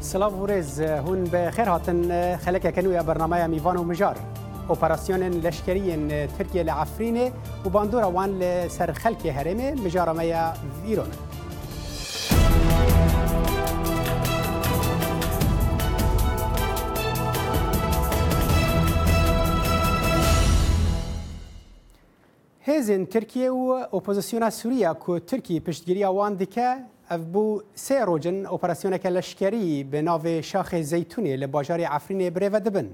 سلاف ورز هون به خیر هاتن خلک کنوی برنامه میوان و مجار اپراسیون لشکری ترکیه لعفرین و باندور وان سر خلک هرمه مجارمه ایران هێزن ترکیه و ئۆپۆزیسیۆنا سووریا کو ترکی پشتگیری ئەوان دیکە اف بو سه روجن اپراسیون که لشکری به ناو شاخ زیتونی لباجار عفرین بره و دبن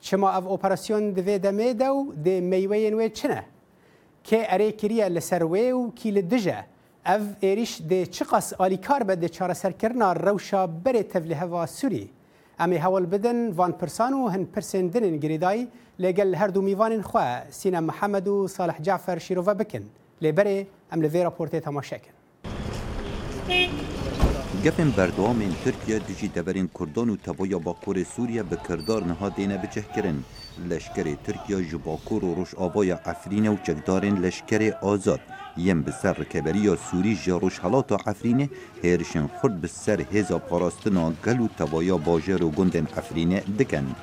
چما اف اپراسیون دوی دمه دو ده میوه نوی چنه که اره کریه لسروه و کی لدجه اف ایریش ده چقاس آلیکار بده چاره سرکرنا روشا بره تفلیه و سوری امی هول بدن وان پرسان و هن پرسن دنن گریدای لگل هر دو میوان خواه سینا محمد و صالح جعفر شیروفا بکن لبره ام لوی راپورته تماشا کن بردوام این ترکیه دیجی دبرین کردان و تبایا باکور سوریه به کردار نها دینه بچه کرن لشکر ترکیه جباکور و روش آبای افرین و چکدارن لشکر آزاد یم به سر کبری سوری جا روش حالات افرینه هرشن خود به سر هزا پاراستنا گل و تبایا باجر و گندن افرینه دکن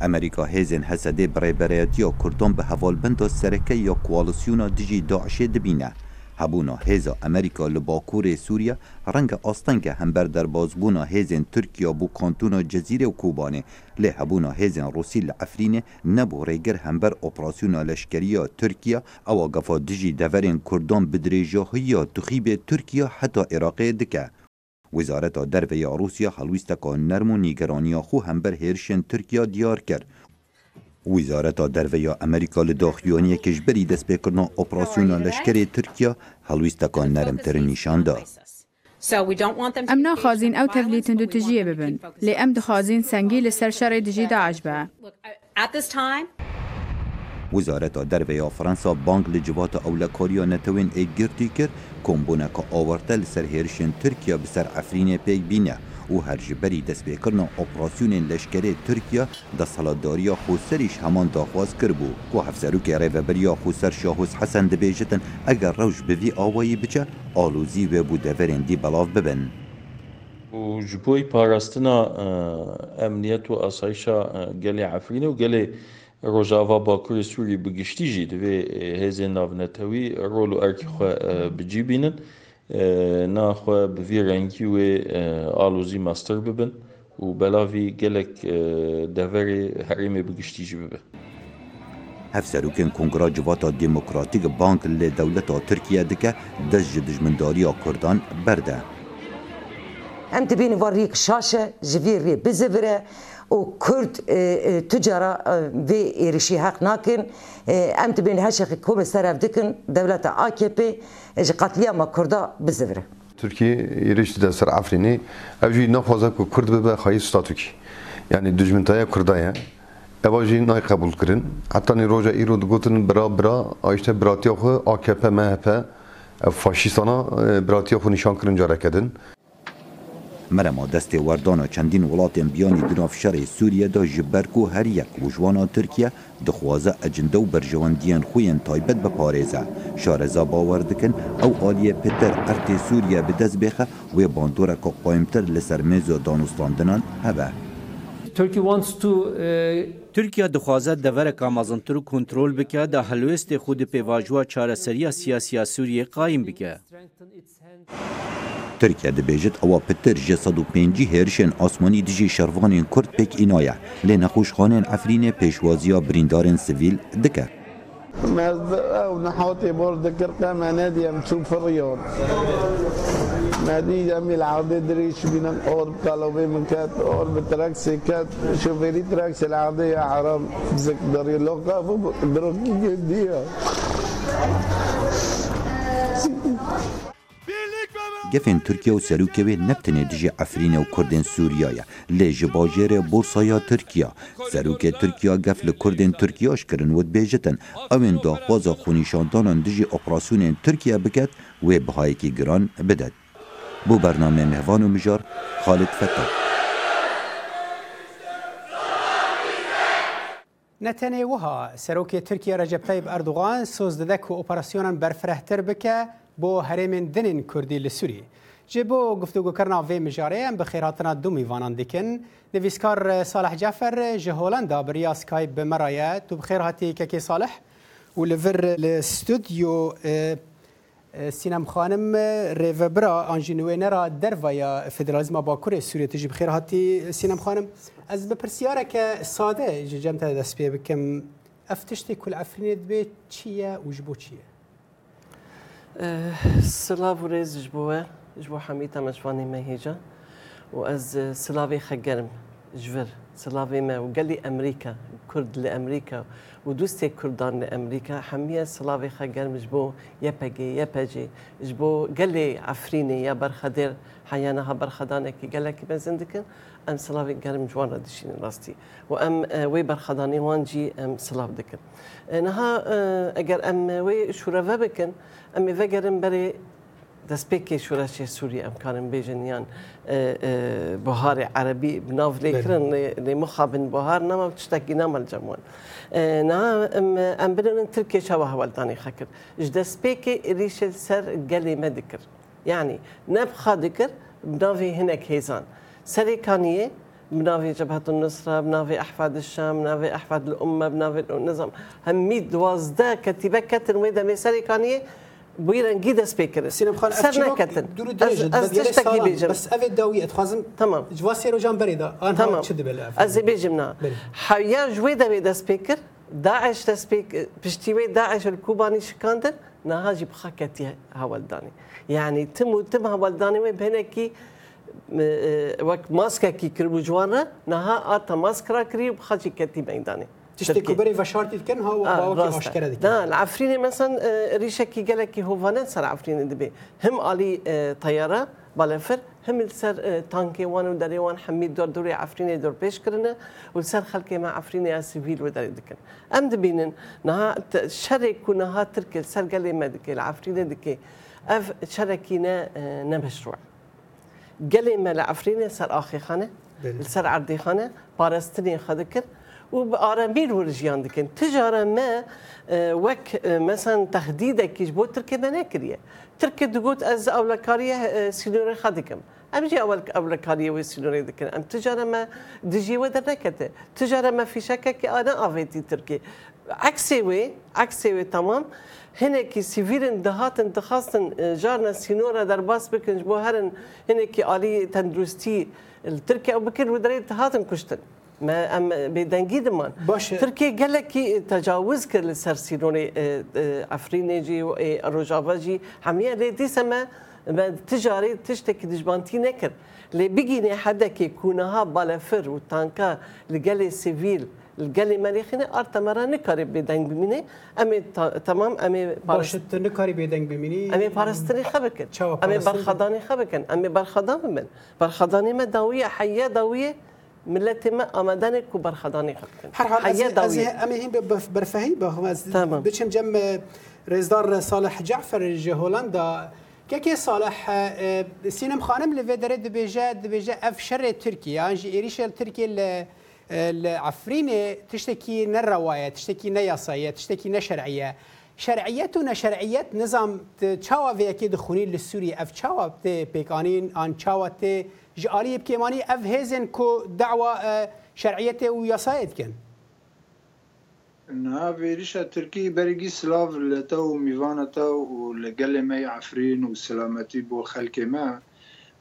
امریکا هیزن حسده برای برایتی کردان به حوالبند سرکه یا کوالسیونا دیجی داعشه دبینه hebûna hêza Amerîka li bakurê Sûriya renge astengke hember derbazbûna hêzên Tirkiya bû kantûna Cezîrê û Kubanê lê hebûna hêzên Rûsî li Efrînê nebû rêgir hember operasyona leşkeriya Tirkiya ewa gefa dijî deverên Kurdan bi dirêjahiya tixîbê Tirkiya heta Iraqê dike. Wezareta Derve ya Rûsya helwîsteka nerm û nîgeraniya xwe hember êrişên Tirkiya diyar kir. وزارت امریکا ئەمریکا لە دست کشبەری دەستپێکردنا لشکر لەشکری هلویستکان نرم نەرمترە نیشان ئەم امنا خازین او او و تجیه ببن لی امد دخوازین سنگیل سر سەر دجی دژی داعش وزارت دروی دەربەیە فەنسا بانک لە جواتە نتوین لە کۆریۆ نەتەوێن ئەیگرتی کرد کۆمبوونەکە ئاوەرتە هرشن ترکیا بسر بەسەر افرین پی û herjîberî destpêkirina operasyonên leşkerê Tirkiya desthilatdariya Xweserîş heman daxwaz kiribû ku hevserokê rêveberiya Xweser Şahûs Hesen dibêjin eger rewj bi vî awayî biçe alûzî wêbû deverên dî belav bibin. û ji bo parastina emniyet û asayişa gelê Efrînê û gelê Rojava Bakurê Sûrî bi giştî jî divê hêzên navnetewî rol û erkê xwe bicî bînin. ناخۆ بڤی ڕەنگی وێ ئالۆزی ماستەر ببن و بەلاوی گەلک دەڤەری هەرێمێ بگشتیش ببن. Hevserokên Kongra Civata Demokratîk Bank lê dewleta Tirkiye dike dest ji dijmindariya Kurdan berde. Em dibîn varîk şaşe ji vî rê bizivire, او کرد تجارة في ريشي حق ناكن ام تبين هشخي كوم سرف دكن دولة AKP جي قتليا ما كردا بزفره Türkiye erişti de sır Afrin'i. Evci ne fazla ku Kürt bebe hayır statüki. Yani düşmantaya Kurdaya. Evci ne kabul kırın. Hatta ne roja irod gotun bra bra işte bratiyoku AKP MHP faşistana e, bratiyoku nişan kırınca hareket edin. مرما دست وردان چندین ولاتین بیانی دنافشار سوریه دا جبرکو هر یک وجوانا ترکیه دخوازه اجنده و برجواندین خوین تایبت بپارزه شارزا باور دکن او آلیه پتر ارت سوریه بدست بخه و باندوره که قایمتر لسر میز دانستاندنان هبه Turkey wants to uh, Türkiye dixwaze devereka mazintir kontrol bike da helwestê xwe di pêvajoya çareseriya siyasiya Sûriyê qayîm bike. Tirkiye dibêjit ewa pitir ji sed û pêncî herişên asmanî di jî şervanên Kurd pêk înaye lê nexweşxanên Efrînê pêşwaziya birîndarên sivîl dike. أو نحوتي برد كرقة ما نادي تشوف في الرياض نادي ام العادي دريش بين الأور طلبي من كات أور بتراكسي كات شوفيري تراكسي العادية حرام زك داري لوكا بروكي جدية گفن ترکیه و سەرروکەوێ نبتنه دیجی ئەفرینە و کوردن سووریایە لێ ژ باژێرە بۆرسایا تورکیا سەرروکێ تورکیا گەف لە کرن ود بیجتن اوین دا خوزا داخوازە دیجی دژی ترکیه بکت بکات بهایی که گران بدد بو برنامه مهوان و مجار خالد فتە. نتنه وها ترکیه رجب طیب اردوغان سوزده دک و اپراسیونان برفرهتر بکه بۆ هەرێمێن دنین کوردی لە سووری. ji bo guftugukirna vê mijarê em bi xêratina du mîvanan dikin. Nivîskar Saleh Cefer ji Holanda biriya Skype bi meraye tu bi xêr hatiye kekê salih û li vir li studyo Sinemxanim rêvebira anjinwênera dervaya Federalizma Bakurê Sûriye tu ji bi xêr hatî Sinemxanim. Ez bi pirsiyareke sade ji cem te dest pê bikim. Ev tiştê kul efrinê dibe çi ye û ji bo çi ye? سلاف ورز جبوه جبو حميتا مشواني مهيجة وأز سلافي خجرم جفر سلافي ما وقال لي امريكا كرد لامريكا ودوستي كردان لامريكا حميه سلافي خا قال مجبو يا باجي يا باجي جبو قال لي عفريني يا برخدير حيانا ها برخدانك قال لك بنزندك ام سلافي قال مجوانا دشين راستي وام وي برخداني وانجي ام اه، سلاف دكن اه، نها اجر اه، ام وي شرفا بكن ام فقرن بري دەست پێکێ شورەشی سووری ئەمکانم بێژنیان بۆهاری عەربی بناو لێکردن لێ مخابن بۆهار نامە شتێکی نامەجەموان. ئەم برن ترکێ چاوە هەواڵدانی خەکرد. ژ دەست پێکێ ریشل سەر گەلێ مەدکرد. یعنی نەبخا دکرد بناوی هەنێک هێزان. سەرێکانیە، بناوي جبهة النصرة بناوي أحفاد الشام بناوي أحفاد الأمة بناوي النظام همي دوازده كتيبة كتر ويدا ميساري كانية بویرن گی دست پیکرن سینم خان سر نکتن از از تشتکی بیجم بس اوی داوی اتخازم تمام جوا سیرو جان بریدا آن تمام چه دبل از بیجم نه حیا جوی دوی دست پیکر داعش دست پیک پشتیوی داعش الکوبانی شکاندن نها جی بخاکتی هاولدانی یعنی تم و تم هاولدانی می بینه کی وک ماسکه کی کربو جوانا نها آتا ماسکرا کری بخاچی کتی میدانی تشتي كبري فشارتي كان هو باوكي اشكرا دي لا العفريني مثلا ريشه كي جالك هو فانان سر عفريني دبي هم علي طياره بالفر هم سر تانكي وان وداري وان حميد دور دوري عفريني دور بيش كرنا ولسر خلكي مع عفريني سيفيل وداري دكن ام دبينن نها شرك ونها تركي سر قال ما دكي العفريني دكي اف شركينا نمشروع قال ما العفريني سر اخي خانه سر عردي خانه بارستني خذكر و به آرامبیل ورژیان دکن تجاره ما وەک مەسەن تەخدیدەکیش بۆ ترکە بە نەکریە ترکە دەگوت ئەز ئەولەکاریە سیلۆرە خە دکم ئەمجی ئەوەل ئەولەکاریەوەی سیلۆرە دکن ئەم تجارەمە دژیوە دەرنەکەتە تجارەمە فیشەکەکی ئاە ئاڤێتی ترکی عکسێ وێ عکسێ وێ تەمام hinekî sivîrin dihatin dixastin jarna sînora derbas bikin ji bo herin hinekî alî tendurustî Tirkiye ew bikin û derê dihatin kuştin. ما ام بدنگی دمان باشه ترکیه گلکی تجاوز کرد سر سیرون افرین جی و روجاوا جی همیه ریدی سما تجاری تشتکی دجبانتی نکر لی بگینه حدا که کونها بالفر و تانکا لگل سیویل الجلي مريخنا ارتا مرا نكاري بيدنگ بميني امي تمام امي باشت نكاري بيدنگ بميني امي بارستري خبكن امي برخداني خبكن امي برخدان من برخداني ما داويه حيه داويه ملت ما آمدن کوبرخدانی خلق هر حال از همین برفهی با هم از بچم جمع رزدار صالح جعفر جه هولندا كي صالح سينم خانم لفيدري دبيجا دبيجا اف شر تركيا انجي ايريش تركي العفريني تشتكي نا الروايه تشتكي نا ياسايه تشتكي نا شرعيه شرعيتنا شرعيات نظام تشاوا في اكيد خوني لسوريا اف تشاوا بيكانين ان تشاوا جعالي بكيماني اف هيزن كو دعوة شرعيته ويصايد كان انها ريشة تركي برقي سلاف لتو ميفانتا ولقل مي عفرين وسلامتي بو خلق ما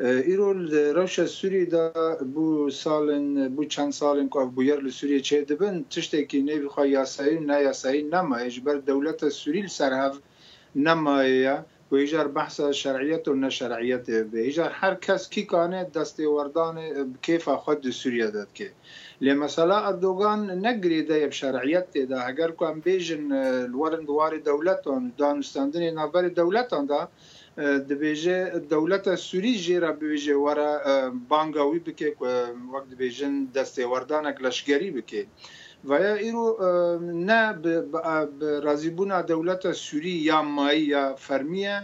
ایرو روشا سوری دا بو سالن بو چند سالن که بو یر لسوریه چه دبن تشتی که نی بخوا یاسایی نه یاسایی نمایش بر دولت سوری لسر هف نمایه و ایجار بحث شرعیت و نشرعیت به ایجار هر کس کی کانه دستوردان کیف خود سوریه داد که لی مثلا اردوغان نگریده شرعیت دا اگر کم بیجن الورن دوار دولتان دانستاندن نبر دولتان دا دبیجه دولت سوری جیرا بیجه ورا بانگاوی بکه وقت بیجن دستوردان کلاشگری بکه و ایرو نه به رازیبونا دولت سوری یا مایی یا فرمیه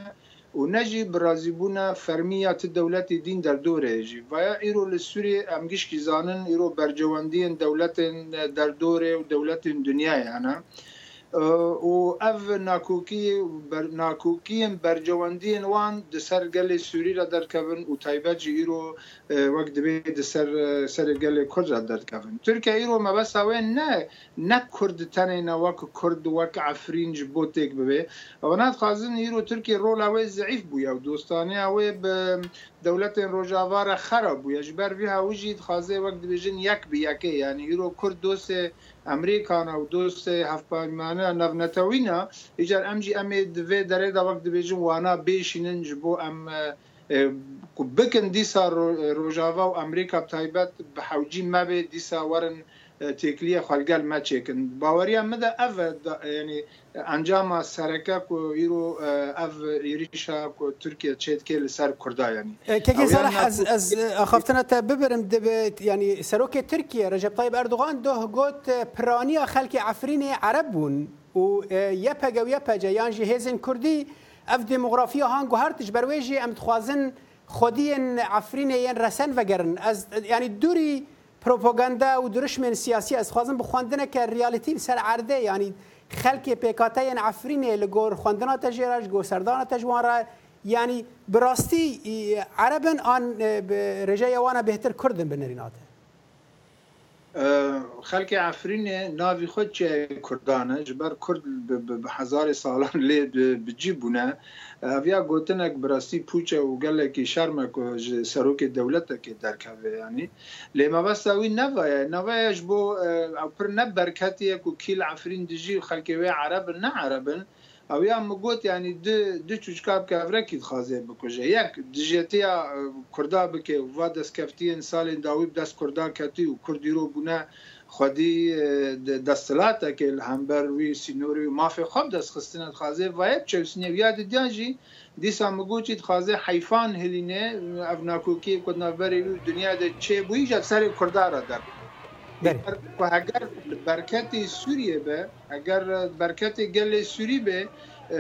و نجی برازیبونا فرمیات دولت دین در دوره جی و ایرو لسوری امگیش کی زانن ایرو برجواندین دولت در دوره و دولت دنیای انا و اف ناکوکی بر ناکوکیم برجواندین وان د سر گلی سوری را در کوین او تایبه جی ایرو وقت دبی د سر سر گلی کرد را در کوین ترکیه ایرو ما بس اوه نه نه کرد تنه نه وک کرد وک عفرینج بوتک ببه او نه خوازن ایرو ترکیه رول اوه ضعیف بو یو دوستانه اوه به دەولەتێن ڕۆژاوارە خەرە بوو یەژبەر وی هاوژید خازێ وەک دبێژن یەک بیەکە یعنی هیرۆ کورد دۆسێ ئەمریکانە و دۆسێ هەفپارمانە نەڤنەتەوینە ئیجار ئەمجی ئەمێ دوێ دەرێدا وەک دبێژن وانا بێشیننج بۆ ئەم بکن دیسا ڕۆژاوا و ئەمریکا تایبەت بە حوجی مەبێ دیسا وەرن تێکلیە خەلگەل مەچێکن باوەریان مدە ئەv ینی ئەنجامە سەرەکە و ئیر و ئەv ئێریشا و تورکیا چێتکێ لەسەر کوردایانی ئەخفتنە ببرم دەبێت ینی سەرۆکێ ترکیە ڕژەپای بەردوغان دۆهگوت پرانیە خەلکی ئەفرینی عرب بوون و یەپەگە و یەپەجە یانژی هێزن کوردی ئەف دموغرافیە هاانگ و هەرتش بەروێژی ئەم دخوازن خودیان ئەفرینە یەن ڕەسەن وەگەرن ئەس ینی دووری پروپاگاندا و درشمن سیاسی از خوازم بخواندنه که ریالیتی سر عرده یعنی خلک پیکاته یعنی عفرینه لگور خواندنا تجیرش گو سردانا تجوان را یعنی براستی عربن آن رجای وانا بهتر کردن بنریناته خلک افرین ناوی خود چه کردانه جبر کرد به هزار سالان لی بجی بونه اویا گوتنک براستی پوچه و گله که شرم که سروک دولت که درکوه یعنی لی مبست اوی نوه نوه اش بو او پر نبرکتی که کیل افرین دیجی خلک وی عرب نه عربن او ya mi got yani di di çûçka bike evrekî dixwaze bikuje yek dijetiya e, Kurda bike va destkeftiyên salên dawî dest Kurda ketî û Kurd îro bûne xwedî e, destelatekê li hember wî sînorî mafê xwe destxistina dixwaze vayek çewsîne ya didiyan jî dîsa mi gotî dixwaze heyfan hilîne ev nakokî ku navberê wî dunya de çê bûî ji serê Kurda ra derbû و اگر برکت سوریه به اگر برکت گل سوری به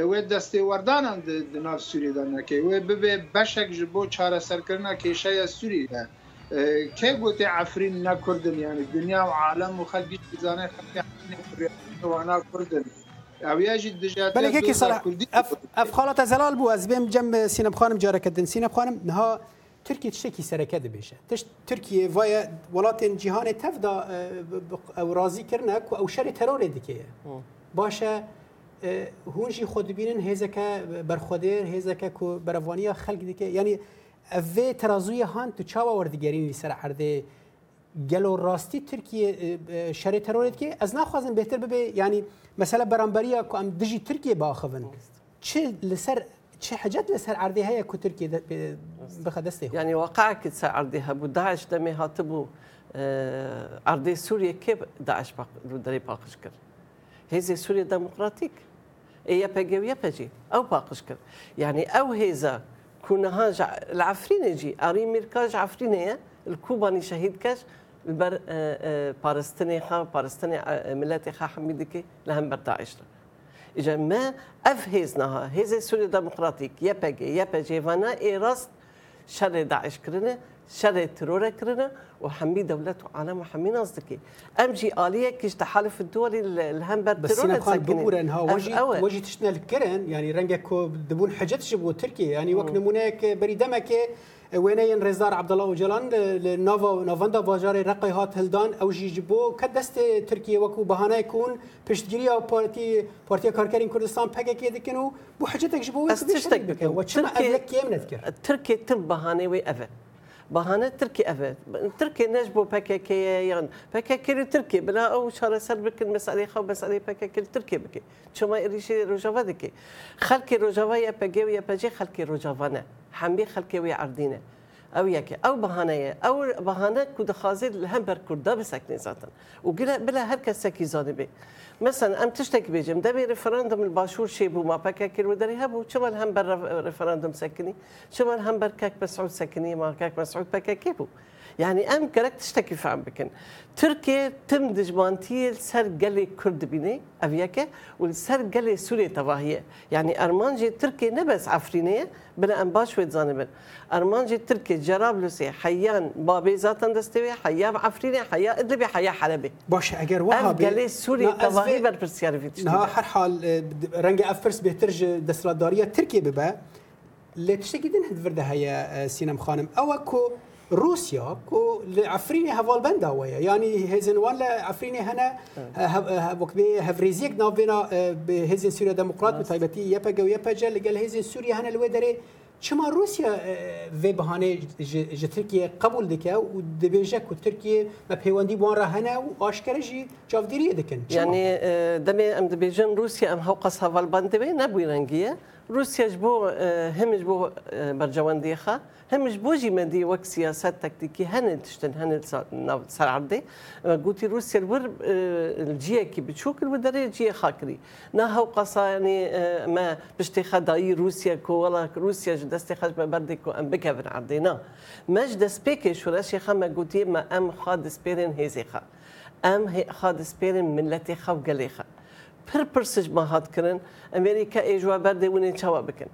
و دسته وردان د ناف سوریه دانه که و به بشک جبو چاره سر کرنا کیشه سوریه به که گوت عفرین نکردن یعنی دنیا و عالم و خلقی زانه خلقی وانا کردن بله که صلاح اف, اف خالت زلال بو از بیم جنب سینب خانم جاره کردن سینب خانم نها ترکیه چه کی سرکه دبیشه تش ترکیه وای ولاتن جهان تفدا او راضی کرنا کو او شر ترور دکیه باشه هونجی خود بینن هزکه برخودر هزکه کو بروانیا خلق دکه یعنی اوه ترازوی هان تو چاوا وردگری وی سر عرده گلو راستی ترکیه شر ترور دکه از نخوازن بهتر ببه یعنی مثلا برانبریا کو ام دجی ترکیه باخون چه لسر چه حاجت لسر عرضی های کو ترکیه بخه دسته یعنی واقعا که سر عرضی ها بود داعش دمی هاتبو عرضی سوریه که داعش داری پاکش کرد هیزی سوریه دموکراتیک ايه بيجي ويا بيجي او باقش كر يعني او هيزا كنا هاج العفرين يجي اري ميركاج عفرينية الكوباني شهيد كاش البر آآ آآ بارستني خا بارستني ملاتي خا حميدكي لهم برداعش جما اف افهزنا هذا سوريا ديمقراطيك يا بيجي يا بيجي فانا اي راست شر داعش كرنا شر ترور كرنا وحمي دولته عالم وحمي نصدقي ام جي اليه كيش تحالف الدول الهمبر بس انا قال بقول انها وجي وجي تشتنا الكرن يعني رنجك دبون حجتش بو تركيا يعني وقت مناك بريدمك وینه رزدار عبدالله اوجلان نوا نواندا واجار رقی هات هلدان او جیجبو که دست ترکیه وکو بهانه کون پشتگیری او پارتی پارتی کارگرین کردستان پک کی دکن و بو حجتک جبو و تشتک بک و چما ازلک کیم نذکر ترکیه تر بهانه و اوه بهانه تركي أبد تركي نجبو بكاكي يعني بكاكي تركي بلا أو شهر سر بك المسألة خو مسألة بكاكي تركي بكي شو ما إريشي رجوا ذكي خلكي رجوا يا بجي ويا بجي خلكي رجوانا هەمبێ خەکەوەی ئەردینە ئەو یەکێ ئەو بەهانەیە ئەو بەهانە کو دەخوازێت لە هەم بەرکوردا بسەکنێ زاتن و گرە بلا هەر کەسێکی زانێ بێ مەسن ئەم تشتێک بێژم دەبێ ڕفرەندم باشوور شێ بوو ماپەکە کرد دەری هەبوو چمەل هەم بەر ڕفرەندم سەکنی چمەل هەم بەرکەک بەسعود سەکنی ماکەک مەسعود پەکەکێ بوو. يعني ام كرك تشتكي فعم بكن تركيا تم دجمانتي سر قلي كرد بيني افياكا والسر قلي سوريا تباهيه يعني ارمانجي تركيا نبس عفرينيه بلا ام باش ويت زانبن ارمانجي تركيا جرابلسي حيان بابي ذاتن دستوي حيا عفريني حيا ادلبي حيا حلبي باش اگر وهابي قلي سوريا تباهي بر برسيار فيتش نها هر حال رنگ افرس بهترج دسلاداريه تركيا ببا لتشتكي دين هدفرده هيا سينم خانم او اكو روسيا كو لعفريني هفالبندا ويا يعني هزن ولا عفريني هنا وقت هفريزيك نافينا هزن سوريا ديمقراط بتايبتي يبقى ويبقى لقال هزن سوريا هنا الودري چما روسیا و بهانه ج ترکیه قبول دکه و دبیجه که ترکیه ما پیوندی بوان را هنه و آشکره جی جافدیریه دکن یعنی دمی ام دبیجن روسیا ام هاو قصه والبانده بی نبوی رنگیه روسيا جبو آه، هم جبو آه، برجوانديخا هم جبو جي مدي وك سياسات تكتيكي هن تشتن هن سر عردي آه، قوتي روسيا الور الجيه كي بتشوك الودري جيه خاكري ناها وقصا يعني ما بشتي خداي روسيا كو ولا روسيا جدستي خش بردي كو ام بكفن عردينا ما جدس بيكي شو راشي خما قوتي ما ام خاد سبيرين هيزيخا ام خاد سبيرين ملتي خو قليخا پر پرسش بەهات کردن ئەمریکا ئێژوا بەردەونێ چاوا بکەن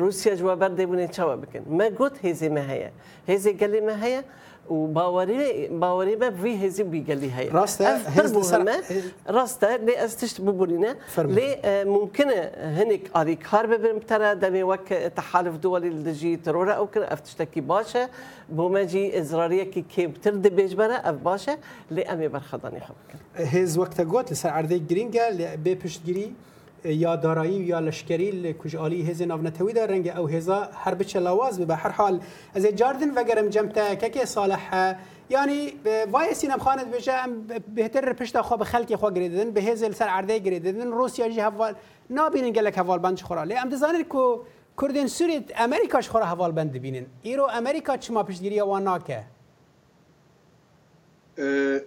روسيا جوابات ديبوني تشوا بكن ما قلت هزي ما هي هزي قال لي ما هي وباوري باوري ما في هزي بي قال لي هي راستا هزي مهمة راستا لي استشت ببولينا لي ممكن هنك اري كارب بمترا دمي وك تحالف دولي لجي ترورا او كن افتشتكي باشا بوماجي ازراريه كي كيب ترد بيجبره اف باشا لي امي برخضاني حبك هز وقت قلت لسان عرضي جرينجا بي بيش جري یا دارایی یا لشکری کج آلی هزین آفنتوی در رنگ او هزا هر بچه لواز به هر حال از جاردن وگرم جمتا که صالح یعنی وای سینم خانت بشه بهتر پشت خواب خلق خو گریدن به هزل سر عرده گریدن روسیا جی هوال نابینن گلک هوال بند خوراله ام دزانن کو کردن سوریت امریکاش خورا هوال بند بینن ایرو امریکا چما پیشگیری واناکه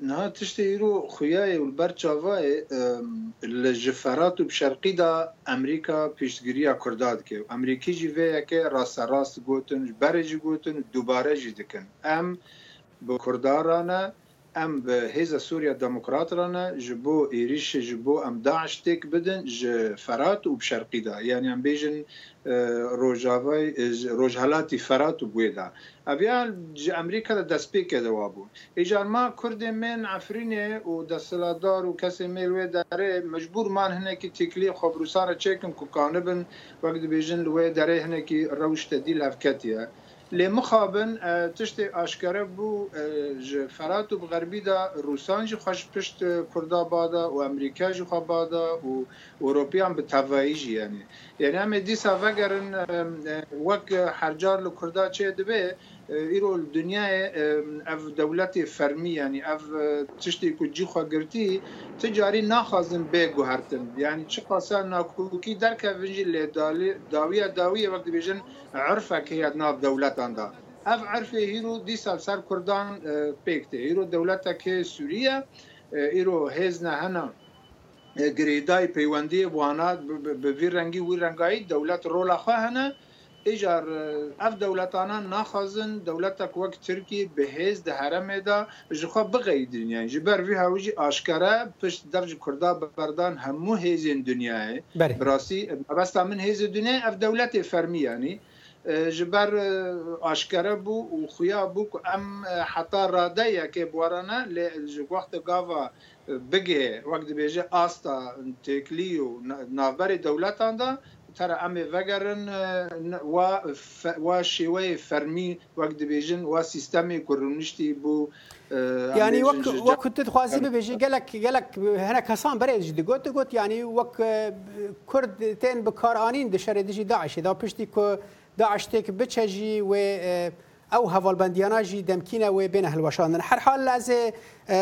نها تشتی رو خویای و برچاوای لجفرات و بشرقی دا امریکا پیشتگیری کرداد که امریکی جی وی که راست راست گوتن بره جی گوتن دوباره جی دکن ام به کردارانه ام به هیز سوریا دموکرات رانه جبو ایریش جبو ام داعش تک بدن ج فرات و بشرقی دا یعنی ام بیجن روجاوی روجهلاتی فرات و بویدا اویا ج امریکا دا دست پی که دوابو ایجار ما کرد من عفرینه و دستلادار و کسی میلوی داره مجبور من هنه که تکلی خبروسان چکم که کانبن وقت بیجن لوی داره هنه که روش تدیل هفکتیه لی مخابن تشت آشکاره بو ج فرات و غربی دا روسان جی خوش پشت کردا بادا و امریکا جی خواه بادا و اروپی هم به توایی جی یعنی یعنی همه دیسا وگرن وک حرجار لکردا چه دبه ایرو دنیای اف دولت فرمی یعنی اف تشتی کو جی خو گرتی تجاری ناخازن به گوهرتن یعنی چه قاسا ناکوکی در کوینجی له داویه داویه وقت بیژن عرفه که یاد ناف دولتان دا اف عرفه ایرو دی سال سر کردان پکته ایرو دولت که سوریه ایرو هز نه هنه گریدای پیوندی وانا به وی رنگی وی رنگای دولت رولا خواهنه ایجار اف دولتانان ناخازن دولتک وک ترکی بهز ده هرمه دا جخوا بغی دنیا جبر وی هاوجی آشکارا پشت درج کردا بردان همو هیزین دنیای براسی بستا من هیز دنیا اف دولت فرمی یعنی جبر آشکارا بو و خویا بو ام حتا راده یکی بوارانه لجوقت گاوا بگه وقت بیجه آستا تکلی و نافبر دولتان دا تەرە ئەمێ ڤەگەرن وا شێوەیە فەرمی وەک دەبێژن وا سیستەمی کوڕنیشتی بوو ینی وەکوتت خوازی ببێژی گەلک گەلک هەرە کەسان بەرێژ دەگوت دەگوت ینی وەک کورد تێن بکارانین دشەرێ دژی داعشیدا پشتی کو داعشتێک بچەژی وێ ئەو هەواڵبندیانە ژی دەمکینە وێ بێنە هەلوەشاندن هەرحال لازێ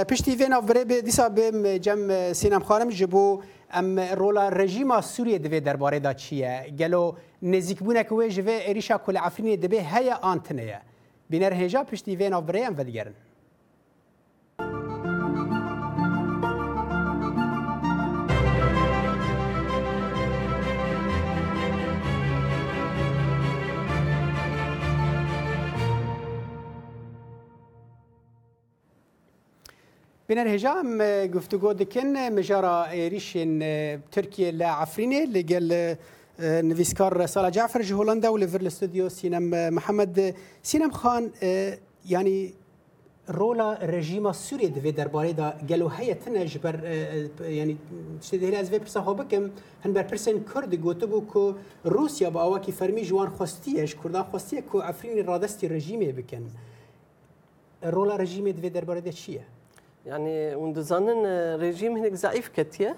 پشتی وێنە ورێ بێ دیسا بێم جەم سینەم خانم ji بۆ ام رولا رژیما سوریه دوی درباره دا چیه گلو نزیک بونه که وی جوه اریشا کل عفرینی دبه هیا آنتنه بینر هجا پشتی وین آفره ام ودگرن بنرهجا ام گفتگو دکن مجارا ریشن ترکیه لعفرینه لگل نویسکار رساله جعفر جهولنده و لفر الاستوديو سينم محمد سينم خان يعني رولا رژیم سوریه دوی درباره دا گلو هی تنج بر یعنی چه دهلی از وی پرسا ها بکم هن بر پرسن کرد گوته بو که روسیا با اواکی فرمی جوان خواستیش کردان خواستیه که افرین رادستی رژیمه بکن رولا رژیم دوی درباره دا چیه؟ يعني ونظن الرجيم هناك ضعيف كتير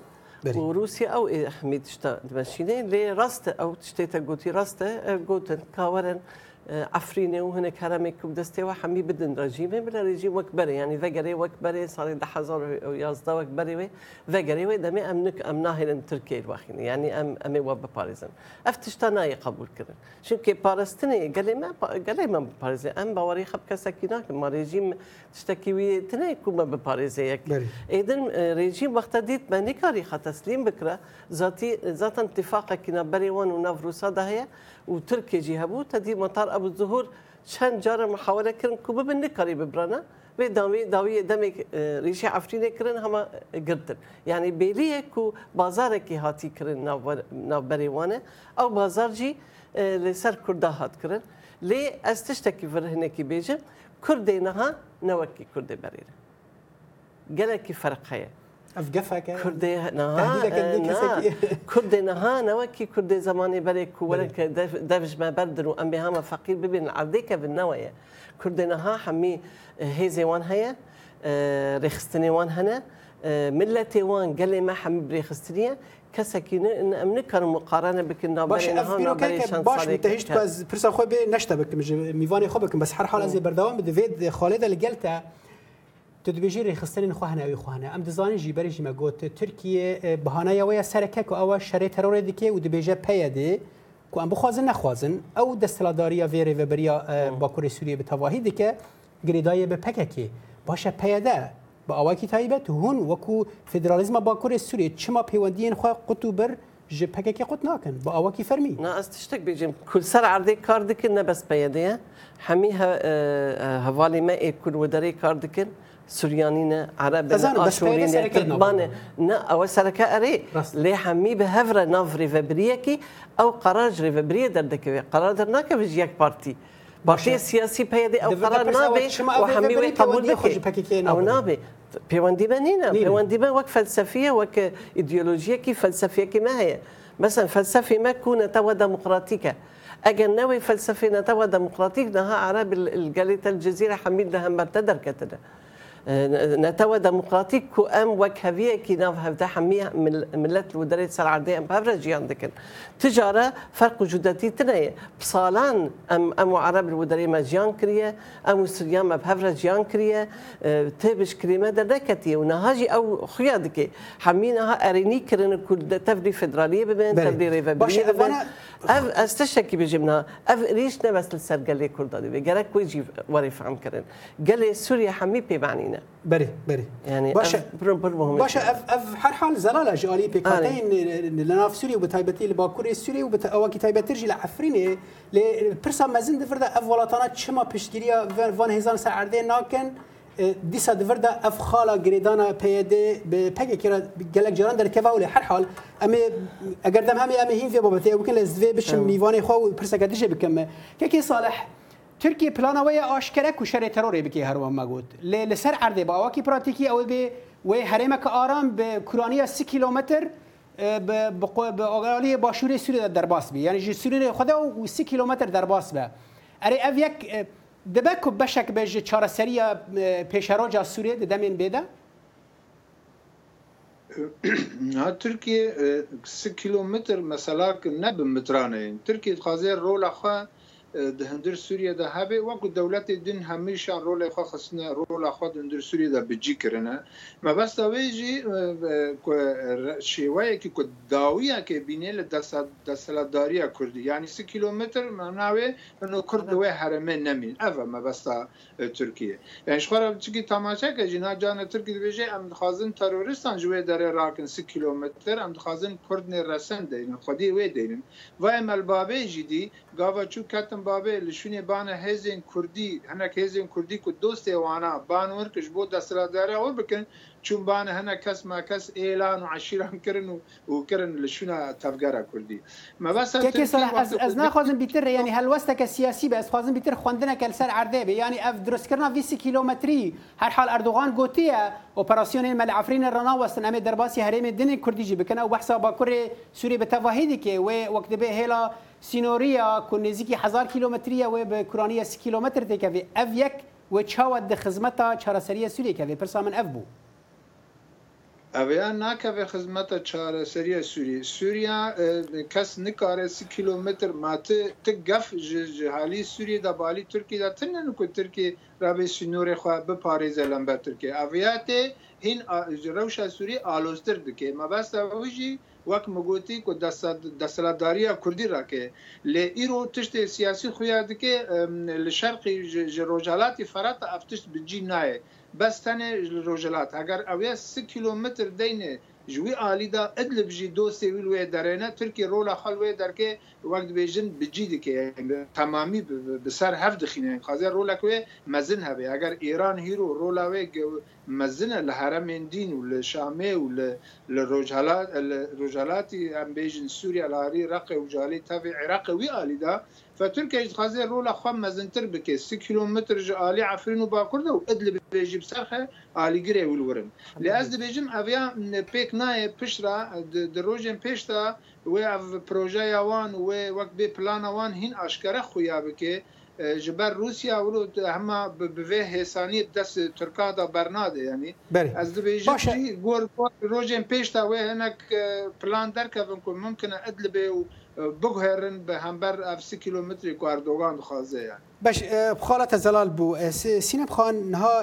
بري. وروسيا او احمد شتا دمشيني لي راست او تشتيتا غوتي راست غوتن كاورن عفرينه وهنا كرمك ودستي حمي بدن رجيمه بلا رجيم وكبري يعني ذقري وكبري صار ده حزر يازدا وكبري ذقري وي دمي امنك امناهي لن تركي الواخين يعني ام امي وب باريزن افتش تناي قبول كرن شنو كي بارستني قال لي ما قال لي ما باريزي ام بواري خبك ساكيناك ما رجيم تشتكي وي تناي كوما بباريزيك اذن رجيم وقت ديت ما نكاري تسليم بكره ذاتي ذات اتفاقك كنا بريوان ونافروسا ده هي وتركي جهبو تدي مطار ابو ظهور چند جار محاوله کردن که ببین نکاری ببرانه و داوی داوی دمک ریشه عفرینه کردن همه گردن یعنی بیلیه کو بازار کی هاتی کردن نابریوانه او بازار جی لسر کرده هات کردن لی از تشتکی فرهنه کی بیجم کرده نها نوکی کرده بریره گلکی فرقه افگفک کرد نه کرد نه نوکی کرد زمانی برای کولن که دفش ما بردن و امی همه فقیر ببین عردیک به نویه کرد نه حمی آه، هیزی وان هیا آه، رخستنی وان هنه آه، ملتي وان قال لي ما حم بريخستريا كسكين نكر مقارنه بك النابري باش افكرو كاك باش انتهشت باز برسا خو نشتا بك ميفاني خو بك بس حر حال زي بردوام دفيد خالد اللي قالتها تو دوێژێ ڕێخستنین خوهناوی خوانە ئەم دزانانی ژیبەرژی مەگوت تورکیە بەهانایەوەیە سەرەکەک و ئەوە شەرێ تەرۆڕێ دیکێ و دبێژە پەیەدێ کو ئەم بخوازن نەخوازن ئەو دەستەلاداریە وێرە وەبەریا باکووری سووریە بەتەواهی دیکە گرێدایە بە پەکەکێ باشە پەیەدە بە ئەوەکی تایبەت هون وەکو فدرالیزمە باکووری سووری چما پەیوەندیان خۆ قوت و بەر ji pekekê qut nakin bi awakî fermî ez tiştek bêjim kul ser erdê kar dikin ne bes peyedeye hemî hevalê me ê kul wedarê kar dikin سوريانينا عرب اشورين كتبانا نا او سركا اري لي حمي بهفر نافري ريفابريكي او قرار ريفابريا دردك قرار درناك بجيك بارتي بارتي سياسي بيدي او قرار نابي وحمي قبول بك او نابي بيواندي بنينا بيواندي بن وك فلسفيه وك ايديولوجيه كي فلسفيه كي ما هي مثلا فلسفه ما كون توا ديمقراطيكه اجل ناوي فلسفه توا ديمقراطيك نها عرب الجليت الجزيره حميد لها مرتدر كتده آه، ديمقراطيك كو ام وكهبيه كي نافها بتاع حميه من ملت الودريت سرع دي ام جيان دكن تجاره فرق جداتي تني بصالان ام ام عرب الودري ما جيان ام سريان ما بهفرا جيان كريه آه، تبش كريمه دركتي ونهاجي او خيادك حمينها اريني كرن كل تفدي فدراليه بمن تفدي ريفا أف استشك بجمنا أف ريشنا بس للسر قال لي كردالي بي قال وريف عم كرن قال لي سوريا حمي بي هنا بري بري يعني باشا برم برم باشا اف اف هر حال زلاله جالي بيكاتين لنا في سوريا وبتايبتي لباكوري سوريا وبت او كي تايبترجي لعفريني لي برسا مازن دفردا اف ولاتانا تشما بيشكيريا فان هزان سعردي ناكن دیسا دور ده اف خالا گریدانا پیده به پگ کرا گلک جران در کوا ولی هر حال امی اگر دم همه امی هین وی بابت او کن لز وی بشم میوان خو پرسا گدیش بکم که کی صالح ترکیه پلانوی آشکره کشر تروری بکی هر ما گوت لسر عرض با واکی پراتیکی او به و هرم که آرام به کرانیا 3 کیلومتر به به باشوری سوریه در باس بی یعنی جی سوریه خدا و 3 کیلومتر در باس به اری اف یک دبک بشک به چاره سری پیشروج سوریه دمین بیده ها ترکیه 3 کیلومتر مثلا نه به مترانه ترکیه قازی رول خو د هندر سوریه هبه وکو دولت دین همیشه رول خو خصنه رول خو د هندر سوریه د بجی کرنه ما بس دا ویجی شیوه کی کو داویا کی بینل د سلاداری کوردی یعنی 3 کیلومتر مناوی نو کورد و حرم نمین اوا ما بس ترکیه یعنی شخرا چکی تماشا کی جنا جان ترکی ویجی ام خازن تروریستان جوه در راکن 3 کیلومتر ام خازن کورد نه رسن دین خودی و دین و مل بابه جدی گاوا چو کتم babê li şûnê bana hêzên Kurdî hinek hêzên Kurdî ku dostê wana banor kiş bo destradara or bikin çûn bana hinek kes me kes êlan û eşîran kirin û û kirin li şûna tevgera Kurdî. Me ve ez naxwazim bîtir yanî helwesteke siyasî be ez xwazim bîtir xwendinek el ser erdê be yanî ev dirustkirina vîsî kilometrî herhal Erdogan gotiye operasyonên me li Efrînê rana westin em ê derbasî herêmê dinê Kurdî jî bikin ew behsa bakurê Sûrî bi tevahîdî ke wê wek dibe hêla سینوریا کو نزیکی هزار کیلومتریه و به کرانیه سی کیلومتر تکوی اف یک و چاود د خزمتا چارسری سوریه کوي پرسامن اف بو اویا نکوه خدمت چاره سری سوریه سوریه کس نکاره سی کیلومتر ماته تک گف جهالی سوریه دا بالی ترکی دا تنن کو ترکی رابه سنور خو به پاریز لمبه ترکی اویا ته هین روشا سوریه آلوستر دکه مبس اوجی وک مګوتی کو د سلاداریا کوردی راکې ل ایرو تشت سیاسي خو یاد کې ل شرقي جروجالاتي فرات افتش بجی نه بستنه روجلات اگر اویا 3 کیلومتر دینه جوی عالی دا ادلب جی دو سویل وی درینه ترکی رولا خل وی درکه وقت بیجن بجی دکه تمامی بسر هف دخینه خازه رولا کوی مزن هبه اگر ایران هیرو رولا وی مزن لحرم دین و لشامه و لروجالاتی هم بیجن سوریا لاری رقه و جالی تاوی عراق وی عالی دا Ve Türkiye İzgazi rola xwe mezintir bike. 3 kilometr ji alî Efrîn û Bakurd û Idlib bêjî bi ser xe alîgirê wilwirin. Lê ez dibêjim ev ya pêk nayê pişra di rojên pêş de wê ev projeya wan wê wek bê plana wan hîn aşkere xuya bike. E, ji ber Rusya û hema bi vê hêsanî dest Tirka da bernade yanî ez dibêjim gor rojên pêş de wê hinek e, plan derkevin ku mumkin e Idlibê û بگهرن به همبر اف سی کیلومتری کاردوگان خوازه یعنی باش خالت زلال بو سینب خان ها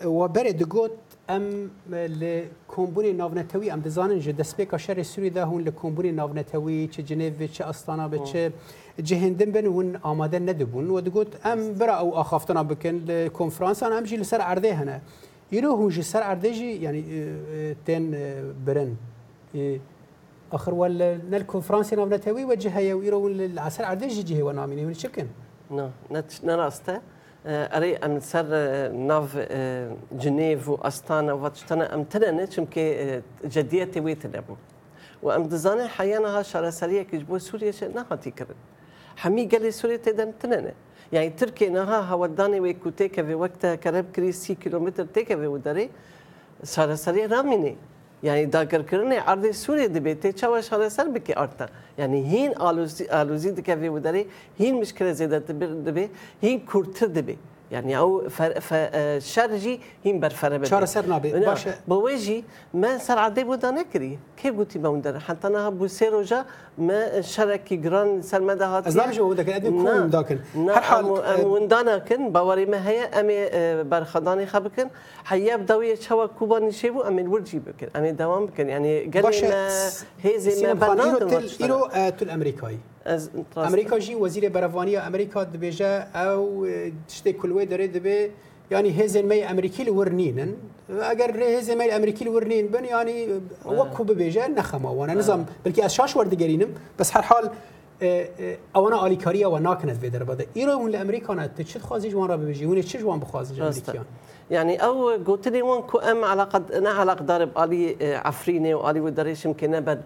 و بره دگوت ام ل کمبونی ناونتوی ام دزانن ج دسپیکا شر سوری ده هون ل کمبونی ناونتوی چه جنیو چه استانا به چه جهندن بن هون آماده ندبون و دگوت ام برا او اخافتنا بکن ل کنفرانس ام جی لسر عرضه هنه یرو هون جی سر عرضه جی یعنی تن برن اخر ولا الكونفرانس انا نابنا تاوي وجهها يا ويرو العسل عديش جي وانا مني من الشكن نو نعم، نراستا آه، اري آه، آه، ام سر ناف جنيف واستانا واتشتنا ام ترنه چمكي جديه تاوي تلبو وام دزانه حيانا شرسريه كجبو سوريا شنا هاتي كرن حمي قال سوريا تدم ترنه يعني تركي نها هوداني ويكو تيكا في وقتها كرب كريس 6 كيلومتر تيكا في وداري سارة شرسريه راميني یعنی داگرکردن ارد سوریه دبی تی چاوش حالا سر بکی ارتا یعنی هین آلوزی آلوزی دکوی مداری هین مشکل زیاده دبی هین کورتر دبی يعني او فر شرجي هم برفره بده شهر سر نابي باشا بواجي ما سر عدي بودا نكري كيف قلتي ما حتى انا بو سيروجا ما شرك جران ده هات از نامش مودا كن ادم كون داكن هر حال آه، وندانا كن باوري ما هي امي آه، برخداني خبكن حياب دوي شوا كوبا نشيبو امي الورجي بكن امي دوام بكن يعني قال ما هيزي ما بنادن ايرو آه، تل امريكاي از امريكا جي وزير برافانيا امريكا دبيجا او تشتي كلوي دري دبي يعني هزمي امريكي الورنينن اگر هزمي الامريكي الورنين بن يعني وكو ببيجه نخمه وانا نظام بلكي اشاش وردي بس هر حال ئەوەنە ئالیکاریەوە ناکەنت بێ دەربەدە ئیرەون لە ئەمریکانە تچت خوازی جوان ڕە ببژی ونێ چ جوان بخوازی ئەمریکیان يعني او قلت لي وان كو ام على قد انا على قدر بالي عفريني والي ودريش يمكن بر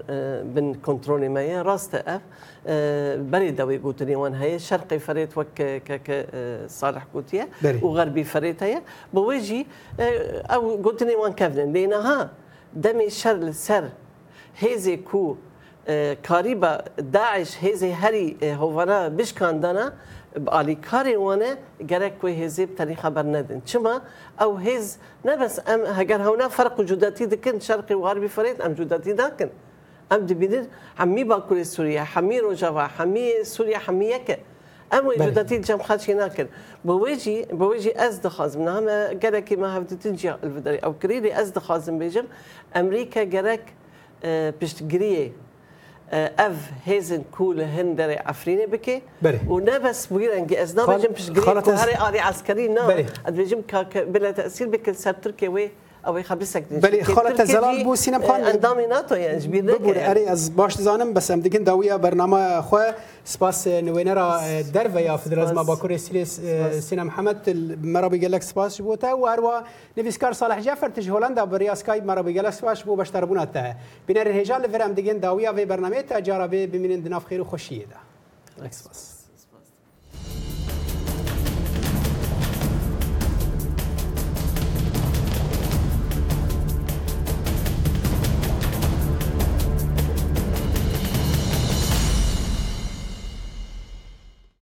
بن كنترول ما راست اف اه، بري دوي قلت لي وان هي شرقي فريت وك ك صالح اه، قوتيه وغربي فريت هي بوجي او اه، قلت لي وان كافن لان ها دمي شر السر هيزي كو کاریبا داعش هزی هری هوانا بشکاندانا علی کاری وانه گرک و هزی تری خبر ندن چما او هز نه بس ام هگر هونا فرق جداتی دکن شرقی و غربی فرید ام جداتی دکن ام دبینید حمی باکوری سوریا حمی روجاوا حمی سوریا حمی یکه ام وجودتي جم خاتشي ناكل بويجي بويجي ازد خازم نعم جرك ما هفت تنجي الفدري او كريري ازد خازم بيجم امريكا جرك بشتجريه أه، اف هيزن كول هندري افريني بكي بله ونفس بويرن جي از نابجم بشجري كهري آري عسكري نا بله ادبجم بلا تأثير بكل سر تركي وي ئەوەی خبیسە خڵەتە زەلال بوو سینە بخوان ئەندامی ناتۆیەبیێ ئەری ئەس باش دزانم بەسم دیگەن داویە بەرنمە خۆ سپاس نوێنەرە دەرڤەیە فدرازما باکوری سیلس سینە محەممەد مەرەبی گەلک سپاس بووتە و هەروە نویسکار ساڵح جەفر تش هۆلندا بەریاسکای مەرەبی گەلک سپاش بوو بەشتەربوونەتە بینەر هێژان لەڤرم دیگەن داویە وێ بەرنمێت تا جارابێ ببینن دناف خێر و خۆشیەدا. Thanks.